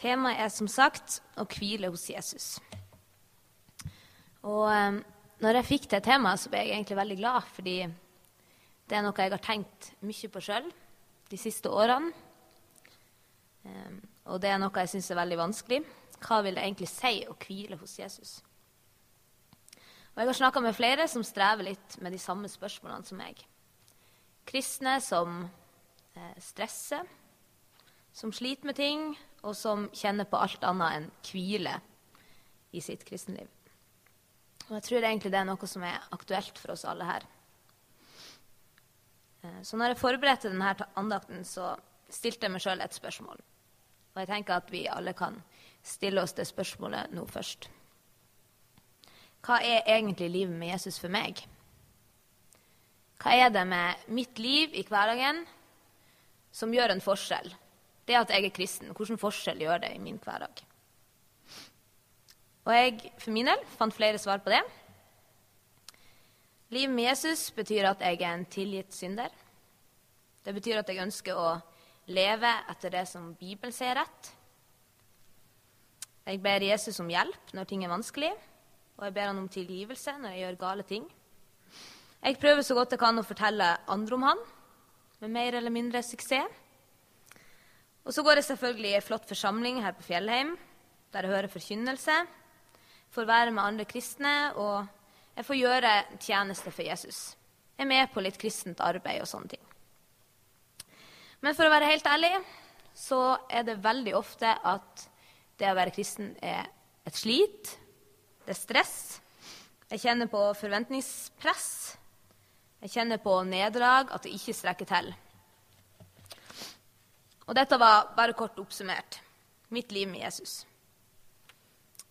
Temaet er som sagt å hvile hos Jesus. Og um, når jeg fikk det temaet, så ble jeg egentlig veldig glad, fordi det er noe jeg har tenkt mye på sjøl de siste årene. Um, og det er noe jeg syns er veldig vanskelig. Hva vil det egentlig si å hvile hos Jesus? Og jeg har snakka med flere som strever litt med de samme spørsmålene som meg. Kristne som eh, stresser, som sliter med ting, og som kjenner på alt annet enn hvile i sitt kristenliv. Og jeg tror egentlig det er noe som er aktuelt for oss alle her. Eh, så når jeg forberedte denne andakten, så stilte jeg meg sjøl et spørsmål. Og jeg tenker at vi alle kan stille oss det spørsmålet nå først. Hva er egentlig livet med Jesus for meg? Hva er det med mitt liv i hverdagen som gjør en forskjell? Det at jeg er kristen, hvilken forskjell gjør det i min hverdag? Og jeg for min del fant flere svar på det. Livet med Jesus betyr at jeg er en tilgitt synder. Det betyr at jeg ønsker å leve etter det som Bibelen sier rett. Jeg ber Jesus om hjelp når ting er vanskelig og jeg ber han om tilgivelse når jeg gjør gale ting. Jeg prøver så godt jeg kan å fortelle andre om han, med mer eller mindre suksess. Og så går jeg selvfølgelig i en flott forsamling her på Fjellheim, der jeg hører forkynnelse, får være med andre kristne, og jeg får gjøre tjeneste for Jesus. Jeg er med på litt kristent arbeid og sånne ting. Men for å være helt ærlig så er det veldig ofte at det å være kristen er et slit, det er stress. Jeg kjenner på forventningspress. Jeg kjenner på nederlag, at det ikke strekker til. Og dette var bare kort oppsummert mitt liv med Jesus.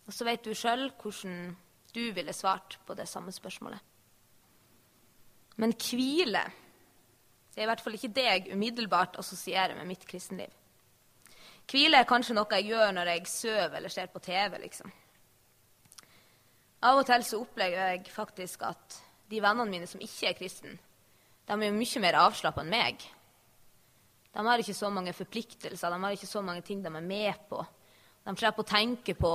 Og så vet du sjøl hvordan du ville svart på det samme spørsmålet. Men hvile det er i hvert fall ikke det jeg umiddelbart assosierer med mitt kristenliv. Hvile er kanskje noe jeg gjør når jeg sover eller ser på TV. liksom. Av og til så opplever jeg faktisk at de vennene mine som ikke er kristne, de er jo mye mer avslappa enn meg. De har ikke så mange forpliktelser, de har ikke så mange ting de er med på. De slipper å tenke på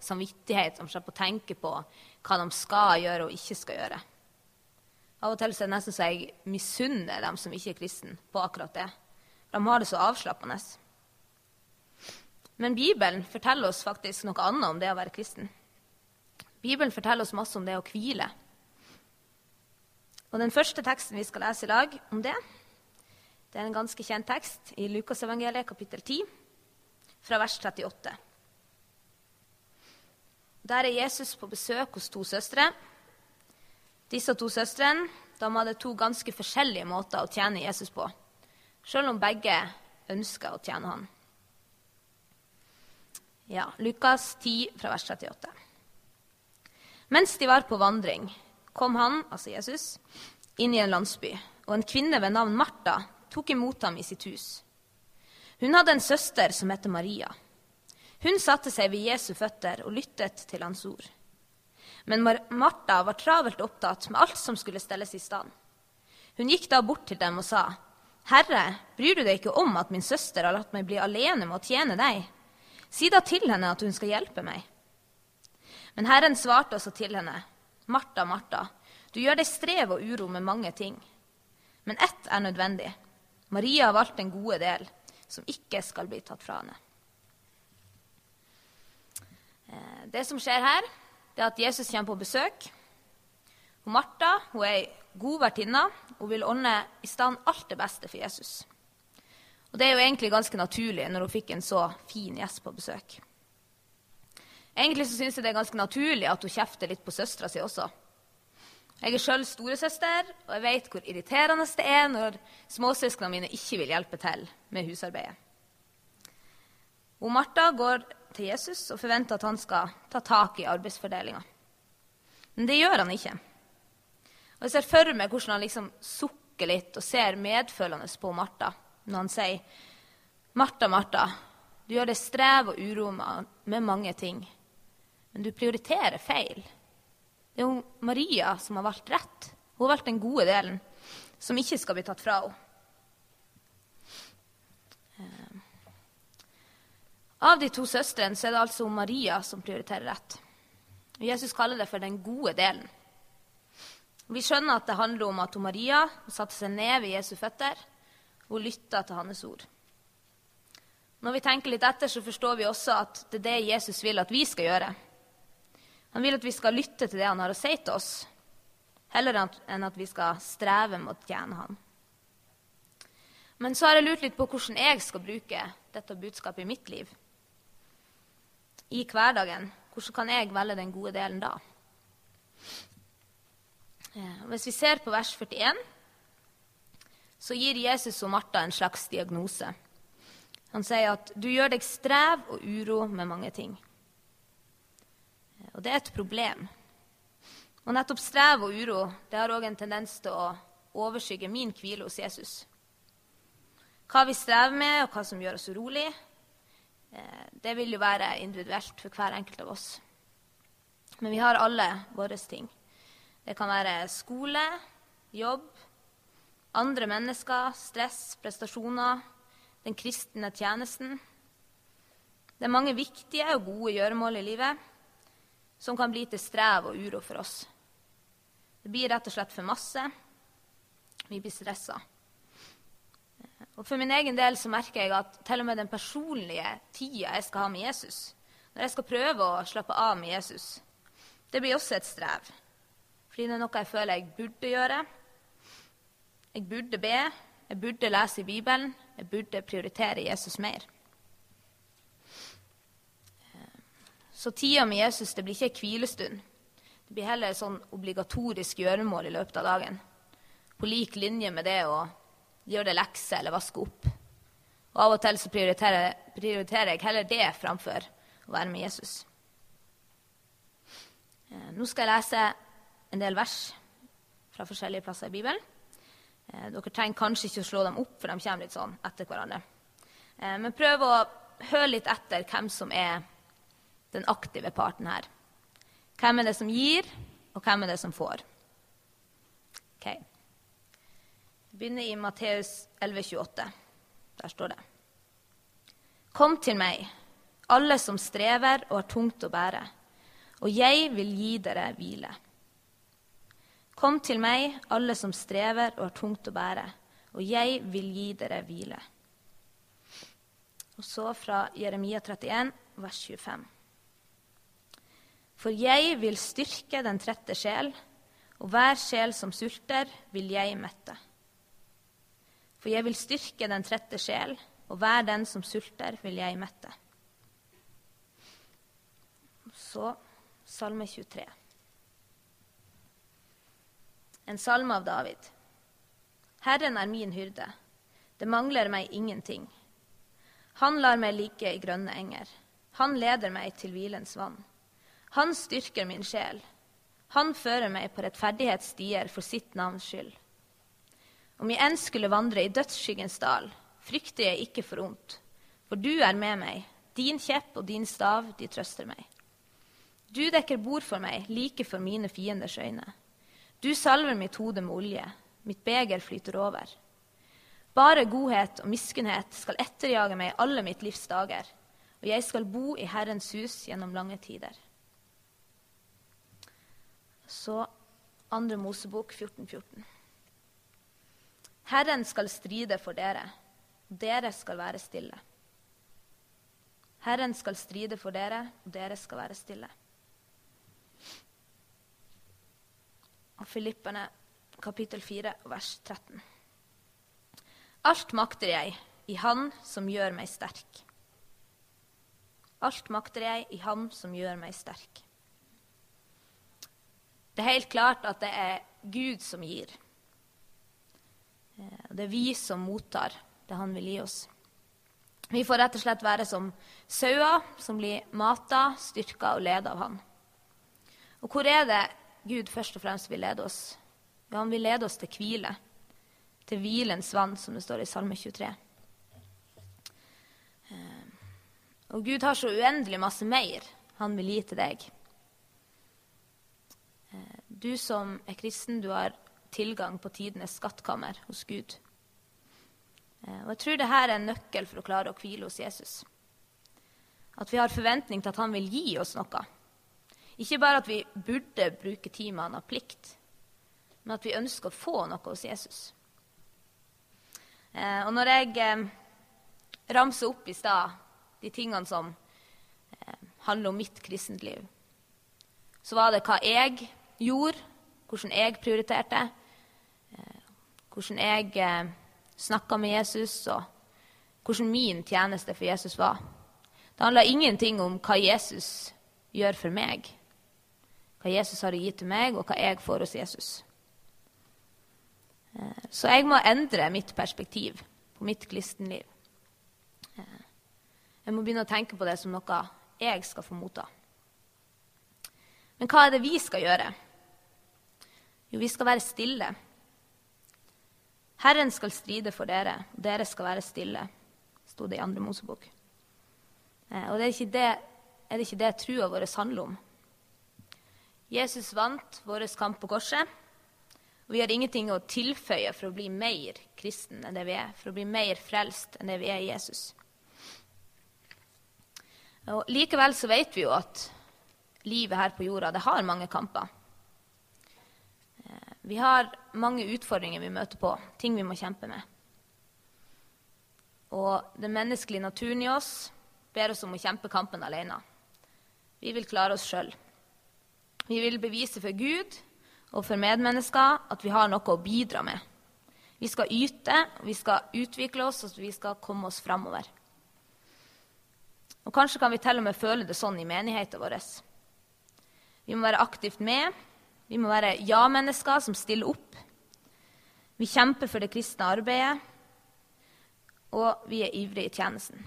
samvittighet, de slipper å tenke på hva de skal gjøre og ikke skal gjøre. Av og til er det nesten så jeg misunner dem som ikke er kristne, på akkurat det. De har det så avslappende. Men Bibelen forteller oss faktisk noe annet om det å være kristen. Bibelen forteller oss masse om det å hvile. Og Den første teksten vi skal lese i lag om det, det er en ganske kjent tekst i Lukasevangeliet kapittel 10, fra vers 38. Der er Jesus på besøk hos to søstre. Disse to søstrene de hadde to ganske forskjellige måter å tjene Jesus på, selv om begge ønska å tjene han. Ja, Lukas 10, fra vers 38. Mens de var på vandring, kom han, altså Jesus, inn i en landsby, og en kvinne ved navn Martha tok imot ham i sitt hus. Hun hadde en søster som het Maria. Hun satte seg ved Jesu føtter og lyttet til hans ord. Men Martha var travelt opptatt med alt som skulle stelles i stand. Hun gikk da bort til dem og sa, Herre, bryr du deg ikke om at min søster har latt meg bli alene med å tjene deg? Si da til henne at hun skal hjelpe meg. Men Herren svarte også til henne, Martha, Martha, du gjør deg strev og uro med mange ting. Men ett er nødvendig. Maria har valgt den gode del, som ikke skal bli tatt fra henne. Eh, det som skjer her, det er at Jesus kommer på besøk. Og Martha hun er ei god vertinne og vil ordne i stand alt det beste for Jesus. Og Det er jo egentlig ganske naturlig når hun fikk en så fin gjest på besøk. Egentlig så syns jeg det er ganske naturlig at hun kjefter litt på søstera si også. Jeg er sjøl storesøster, og jeg vet hvor irriterende det er når småsøsknene mine ikke vil hjelpe til med husarbeidet. Og Martha går til Jesus og forventer at han skal ta tak i arbeidsfordelinga. Men det gjør han ikke. Og Jeg ser for meg hvordan han liksom sukker litt og ser medfølende på Martha når han sier, 'Martha, Martha, du gjør deg strev og uro med mange ting.' Men du prioriterer feil. Det er jo Maria som har valgt rett. Hun har valgt den gode delen, som ikke skal bli tatt fra henne. Eh, Av de to søstrene så er det altså Maria som prioriterer rett. Jesus kaller det for den gode delen. Vi skjønner at det handler om at Maria satte seg ned ved Jesu føtter og lytta til hans ord. Når vi tenker litt etter, så forstår vi også at det er det Jesus vil at vi skal gjøre. Han vil at vi skal lytte til det han har å si til oss, heller enn at vi skal streve med å tjene han. Men så har jeg lurt litt på hvordan jeg skal bruke dette budskapet i mitt liv. I hverdagen. Hvordan kan jeg velge den gode delen da? Eh, hvis vi ser på vers 41, så gir Jesus og Martha en slags diagnose. Han sier at du gjør deg strev og uro med mange ting. Og det er et problem. Og nettopp strev og uro det har òg en tendens til å overskygge min hvile hos Jesus. Hva vi strever med, og hva som gjør oss urolig, eh, det vil jo være individuelt for hver enkelt av oss. Men vi har alle våre ting. Det kan være skole, jobb, andre mennesker, stress, prestasjoner, den kristne tjenesten. Det er mange viktige og gode gjøremål i livet som kan bli til strev og uro for oss. Det blir rett og slett for masse. Vi blir stressa. Og For min egen del så merker jeg at til og med den personlige tida jeg skal ha med Jesus, når jeg skal prøve å slappe av med Jesus, det blir også et strev. Fordi det er noe jeg føler jeg burde gjøre. Jeg burde be, jeg burde lese i Bibelen, jeg burde prioritere Jesus mer. Så tida med Jesus det blir ikke en hvilestund. Det blir heller et sånn obligatorisk gjøremål i løpet av dagen. På lik linje med det å gjøre det lekser eller vaske opp. Og Av og til så prioriterer, prioriterer jeg heller det framfor å være med Jesus. Eh, nå skal jeg lese en del vers fra forskjellige plasser i Bibelen. Eh, dere trenger kanskje ikke å slå dem opp, for de kommer litt sånn etter hverandre. Eh, men prøv å høre litt etter hvem som er den aktive parten her. Hvem er det som gir, og hvem er det som får? Ok. Vi begynner i Matteus 11,28. Der står det. Kom til meg, alle som strever og har tungt å bære, og jeg vil gi dere hvile. Kom til meg, alle som strever og har tungt å bære, og jeg vil gi dere hvile. Og så fra Jeremia 31, vers 25. For jeg vil styrke den trette sjel, og hver sjel som sulter, vil jeg mette. For jeg vil styrke den trette sjel, og hver den som sulter, vil jeg mette. Så Salme 23 en salme av David. Herren er min hyrde, det mangler meg ingenting. Han lar meg ligge i grønne enger, han leder meg til hvilens vann. Han styrker min sjel, han fører meg på rettferdighetsstier for sitt navns skyld. Om jeg enn skulle vandre i dødsskyggens dal, frykter jeg ikke for ondt, for du er med meg, din kjepp og din stav, de trøster meg. Du dekker bord for meg like for mine fienders øyne. Du salver mitt hode med olje, mitt beger flyter over. Bare godhet og miskunnhet skal etterjage meg alle mitt livs dager, og jeg skal bo i Herrens hus gjennom lange tider. Så andre Mosebok 14, 14. Herren skal stride for dere, og dere skal være stille. Herren skal stride for dere, og dere skal være stille. og Filipperne kapittel 4 vers 13. Alt makter jeg i Han som gjør meg sterk. Alt makter jeg i Han som gjør meg sterk. Det er helt klart at det er Gud som gir. Eh, det er vi som mottar det Han vil gi oss. Vi får rett og slett være som sauer som blir mata, styrka og ledet av Han. Og hvor er det Gud først og fremst vil lede oss. Ja, han vil lede oss til hvile. Til hvilens vann, som det står i Salme 23. Eh, og Gud har så uendelig masse mer han vil gi til deg. Du som er kristen, du har tilgang på tidenes skattkammer hos Gud. Eh, og jeg tror dette er en nøkkel for å klare å hvile hos Jesus. At vi har forventning til at han vil gi oss noe. Ikke bare at vi burde bruke tid med han av plikt, men at vi ønsker å få noe hos Jesus. Eh, og når jeg eh, ramser opp i stad de tingene som handler om mitt kristent liv, så var det hva jeg gjorde, hvordan jeg prioriterte, eh, hvordan jeg eh, snakka med Jesus, og hvordan min tjeneste for Jesus var. Det handla ingenting om hva Jesus gjør for meg, hva Jesus har å gi til meg, og hva jeg får hos Jesus. Eh, så jeg må endre mitt perspektiv på mitt kristenliv. Eh, jeg må begynne å tenke på det som noe jeg skal få motta. Men hva er det vi skal gjøre? Jo, vi skal være stille. Herren skal stride for dere, og dere skal være stille, sto det i andre Mosebok. Eh, og det er, ikke det, er det ikke det trua vår handler om. Jesus vant vår kamp på korset. Og vi har ingenting å tilføye for å bli mer kristen enn det vi er, for å bli mer frelst enn det vi er i Jesus. Og likevel så vet vi jo at livet her på jorda det har mange kamper. Vi har mange utfordringer vi møter på, ting vi må kjempe med. Og den menneskelige naturen i oss ber oss om å kjempe kampen alene. Vi vil klare oss sjøl. Vi vil bevise for Gud og for medmennesker at vi har noe å bidra med. Vi skal yte, vi skal utvikle oss, og vi skal komme oss framover. Og Kanskje kan vi til og med føle det sånn i menigheten vår. Vi må være aktivt med. Vi må være ja-mennesker som stiller opp. Vi kjemper for det kristne arbeidet, og vi er ivrige i tjenesten.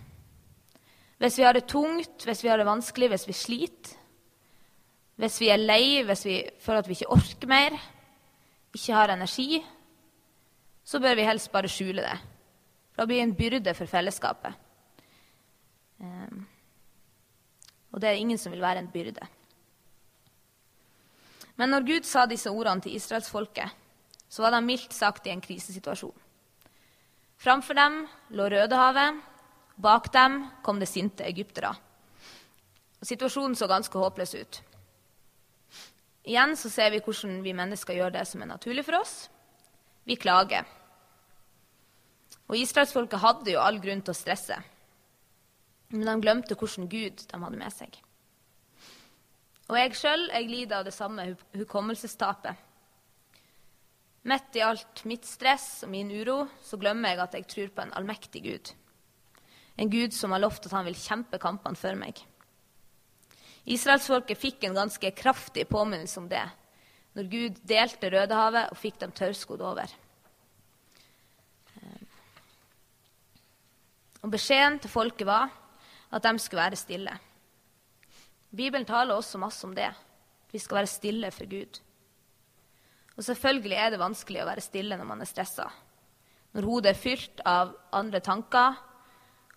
Hvis vi har det tungt, hvis vi har det vanskelig, hvis vi sliter, hvis vi er lei, hvis vi føler at vi ikke orker mer, ikke har energi, så bør vi helst bare skjule det. Da blir det en byrde for fellesskapet. Um, og det er ingen som vil være en byrde. Men når Gud sa disse ordene til israelsfolket, så var de mildt sagt i en krisesituasjon. Framfor dem lå Rødehavet, bak dem kom det sinte egyptere. Situasjonen så ganske håpløs ut. Igjen så ser vi hvordan vi mennesker gjør det som er naturlig for oss. Vi klager. Og israelsfolket hadde jo all grunn til å stresse. Men de glemte hvordan Gud de hadde med seg. Og jeg sjøl lider av det samme hukommelsestapet. Midt i alt mitt stress og min uro så glemmer jeg at jeg tror på en allmektig Gud. En Gud som har lovt at han vil kjempe kampene for meg. Israelsfolket fikk en ganske kraftig påminnelse om det når Gud delte Rødehavet og fikk dem tørrskodd over. Og Beskjeden til folket var at de skulle være stille. Bibelen taler også masse om det. Vi skal være stille for Gud. Og Selvfølgelig er det vanskelig å være stille når man er stressa. Når hodet er fylt av andre tanker,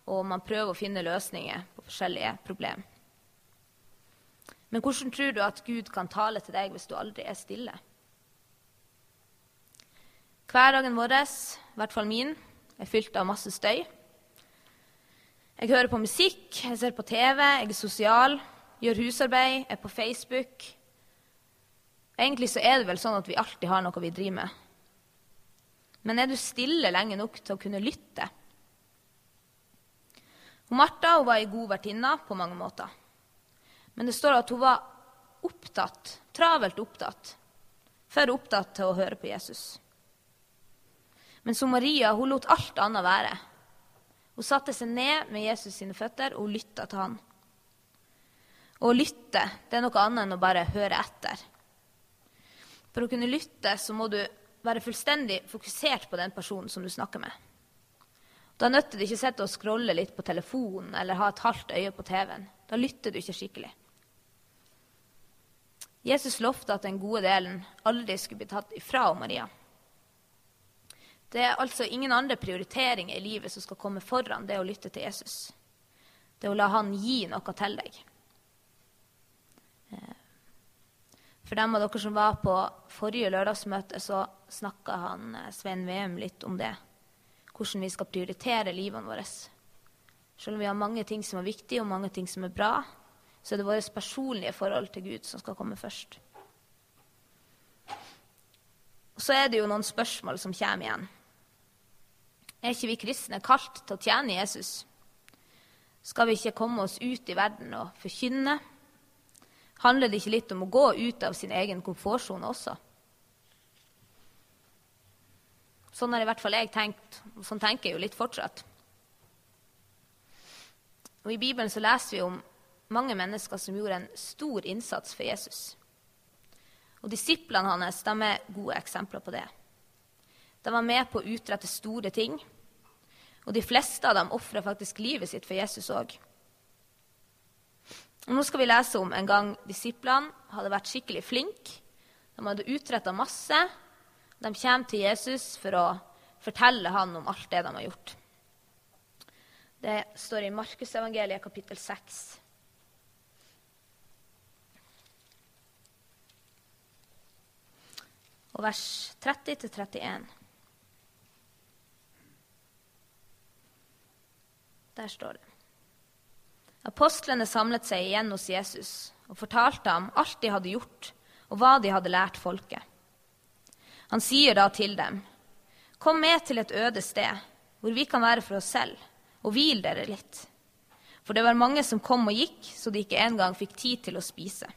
og man prøver å finne løsninger på forskjellige problemer. Men hvordan tror du at Gud kan tale til deg hvis du aldri er stille? Hverdagen vår, i hvert fall min, er fylt av masse støy. Jeg hører på musikk, jeg ser på TV, jeg er sosial, gjør husarbeid, er på Facebook. Egentlig så er det vel sånn at vi alltid har noe vi driver med. Men er du stille lenge nok til å kunne lytte? Hun Martha hun var ei god vertinne på mange måter. Men det står at hun var opptatt, travelt opptatt, for opptatt til å høre på Jesus. Men som Maria hun lot alt annet være. Hun satte seg ned med Jesus sine føtter og lytta til han. Å lytte det er noe annet enn å bare høre etter. For å kunne lytte så må du være fullstendig fokusert på den personen som du snakker med. Da nytter det ikke å sitte og scrolle litt på telefonen eller ha et halvt øye på TV-en. Da lytter du ikke skikkelig. Jesus lovte at den gode delen aldri skulle bli tatt ifra Maria. Det er altså ingen andre prioriteringer i livet som skal komme foran det å lytte til Jesus. Det å la han gi noe til deg. For dem av dere som var på forrige lørdagsmøte, så snakka han eh, Svein Veum litt om det. Hvordan vi skal prioritere livene våre. Selv om vi har mange ting som er viktige, og mange ting som er bra, så er det vårt personlige forhold til Gud som skal komme først. Så er det jo noen spørsmål som kommer igjen. Er ikke vi kristne kalt til å tjene Jesus? Skal vi ikke komme oss ut i verden og forkynne? Handler det ikke litt om å gå ut av sin egen komfortsone også? Sånn har i hvert fall jeg tenkt, og sånn tenker jeg jo litt fortsatt. Og I Bibelen så leser vi om mange mennesker som gjorde en stor innsats for Jesus. Og Disiplene hans de er gode eksempler på det. De var med på å utrette store ting. Og de fleste av dem ofra faktisk livet sitt for Jesus òg. Nå skal vi lese om en gang disiplene hadde vært skikkelig flinke. De hadde utretta masse. De kommer til Jesus for å fortelle han om alt det de har gjort. Det står i Markusevangeliet kapittel 6. Og vers 30-31. Der står det. Apostlene samlet seg igjen hos Jesus og fortalte ham alt de hadde gjort, og hva de hadde lært folket. Han sier da til dem, Kom med til et øde sted, hvor vi kan være for oss selv, og hvil dere litt. For det var mange som kom og gikk, så de ikke engang fikk tid til å spise.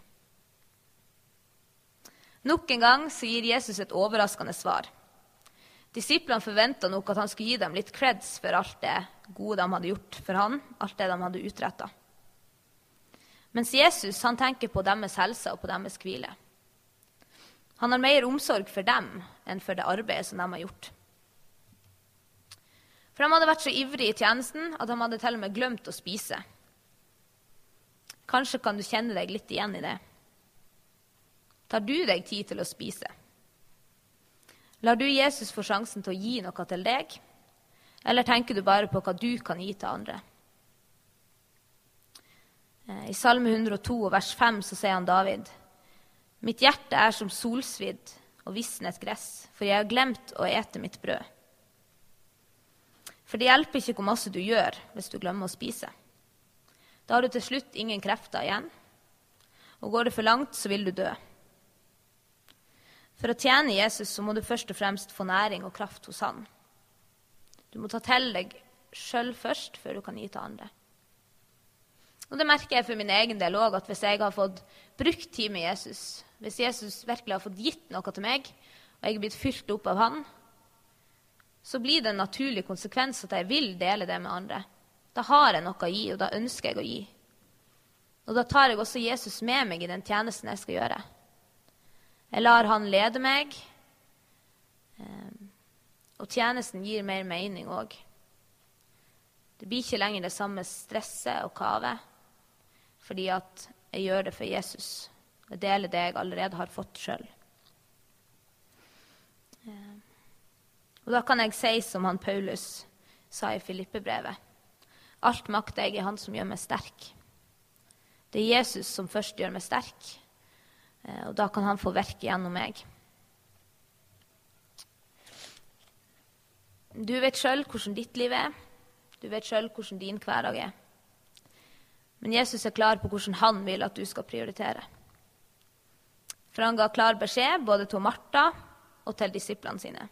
Nok en gang så gir Jesus et overraskende svar. Disiplene forventa nok at han skulle gi dem litt creds for alt det gode de hadde gjort for han, alt det de hadde utretta. Mens Jesus han tenker på deres helse og på deres hvile. Han har mer omsorg for dem enn for det arbeidet som de har gjort. For de hadde vært så ivrige i tjenesten at de hadde til og med glemt å spise. Kanskje kan du kjenne deg litt igjen i det. Tar du deg tid til å spise? Lar du Jesus få sjansen til å gi noe til deg, eller tenker du bare på hva du kan gi til andre? Eh, I Salme 102 vers 5 så sier han David.: Mitt hjerte er som solsvidd og visnet gress, for jeg har glemt å ete mitt brød. For det hjelper ikke hvor masse du gjør hvis du glemmer å spise. Da har du til slutt ingen krefter igjen, og går det for langt, så vil du dø. For å tjene Jesus så må du først og fremst få næring og kraft hos han. Du må ta til deg sjøl først, før du kan gi til andre. Og Det merker jeg for min egen del òg, at hvis jeg har fått brukt tid med Jesus, hvis Jesus virkelig har fått gitt noe til meg, og jeg er blitt fylt opp av han, så blir det en naturlig konsekvens at jeg vil dele det med andre. Da har jeg noe å gi, og da ønsker jeg å gi. Og da tar jeg også Jesus med meg i den tjenesten jeg skal gjøre. Jeg lar han lede meg, eh, og tjenesten gir mer mening òg. Det blir ikke lenger det samme stresset og kavet fordi at jeg gjør det for Jesus. Jeg deler det jeg allerede har fått sjøl. Eh, og da kan jeg si som han Paulus sa i Filippebrevet. Alt makter jeg i Han som gjør meg sterk. Det er Jesus som først gjør meg sterk, og da kan han få virke gjennom meg. Du vet sjøl hvordan ditt liv er. Du vet sjøl hvordan din hverdag er. Men Jesus er klar på hvordan han vil at du skal prioritere. For han ga klar beskjed både til Martha og til disiplene sine.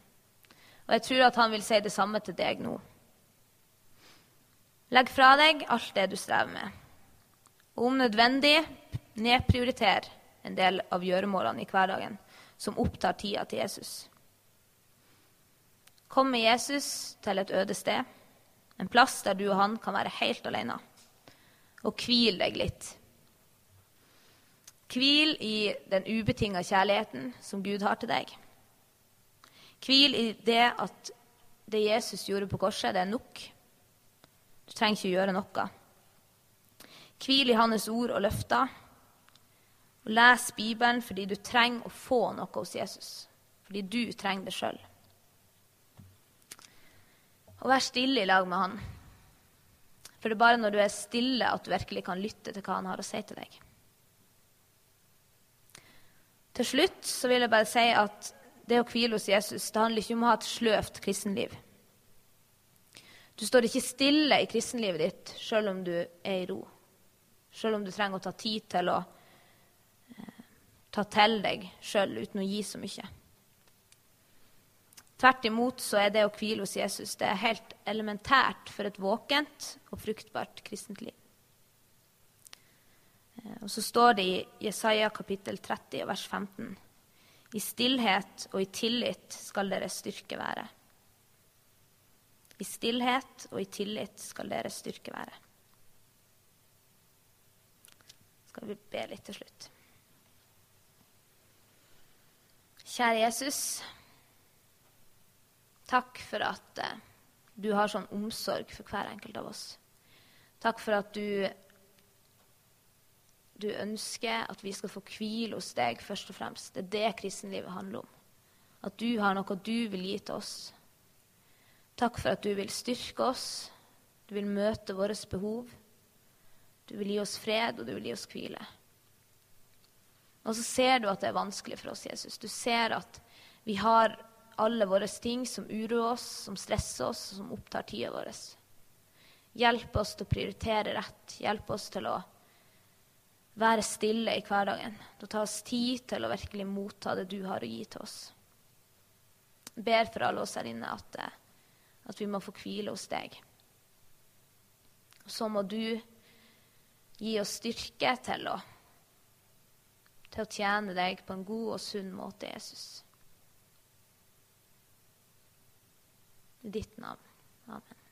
Og jeg tror at han vil si det samme til deg nå. Legg fra deg alt det du strever med. Og om nødvendig, nedprioriter en del av gjøremålene i hverdagen som opptar tida til Jesus. Kom med Jesus til et øde sted, en plass der du og han kan være helt alene og hvil deg litt. Hvil i den ubetinga kjærligheten som Gud har til deg. Hvil i det at det Jesus gjorde på korset, det er nok. Du trenger ikke gjøre noe. Hvil i Hans ord og løfter. Og Les Bibelen fordi du trenger å få noe hos Jesus. Fordi du trenger det sjøl. Og vær stille i lag med Han. For det er bare når du er stille, at du virkelig kan lytte til hva han har å si til deg. Til slutt så vil jeg bare si at det å hvile hos Jesus det handler ikke om å ha et sløvt kristenliv. Du står ikke stille i kristenlivet ditt sjøl om du er i ro. Sjøl om du trenger å ta tid til å ta til deg sjøl uten å gi så mye. Tvert imot så er det å hvile hos Jesus det er helt elementært for et våkent og fruktbart kristent liv. Eh, og så står det i Jesaja kapittel 30 vers 15.: I stillhet og i tillit skal deres styrke være. I stillhet og i tillit skal deres styrke være. Skal vi be litt til slutt. Kjære Jesus. Takk for at uh, du har sånn omsorg for hver enkelt av oss. Takk for at du, du ønsker at vi skal få hvile hos deg først og fremst. Det er det kristenlivet handler om. At du har noe du vil gi til oss. Takk for at du vil styrke oss, du vil møte våre behov. Du vil gi oss fred, og du vil gi oss hvile. Og så ser du at det er vanskelig for oss, Jesus. Du ser at vi har alle våre ting som uroer oss, som stresser oss, som opptar tida vår. Hjelp oss til å prioritere rett. Hjelp oss til å være stille i hverdagen. Til å ta oss tid til å virkelig motta det du har å gi til oss. Jeg ber for alle oss her inne at eh, at vi må få hvile hos deg. Og så må du gi oss styrke til å, til å tjene deg på en god og sunn måte, Jesus. I ditt navn. Amen.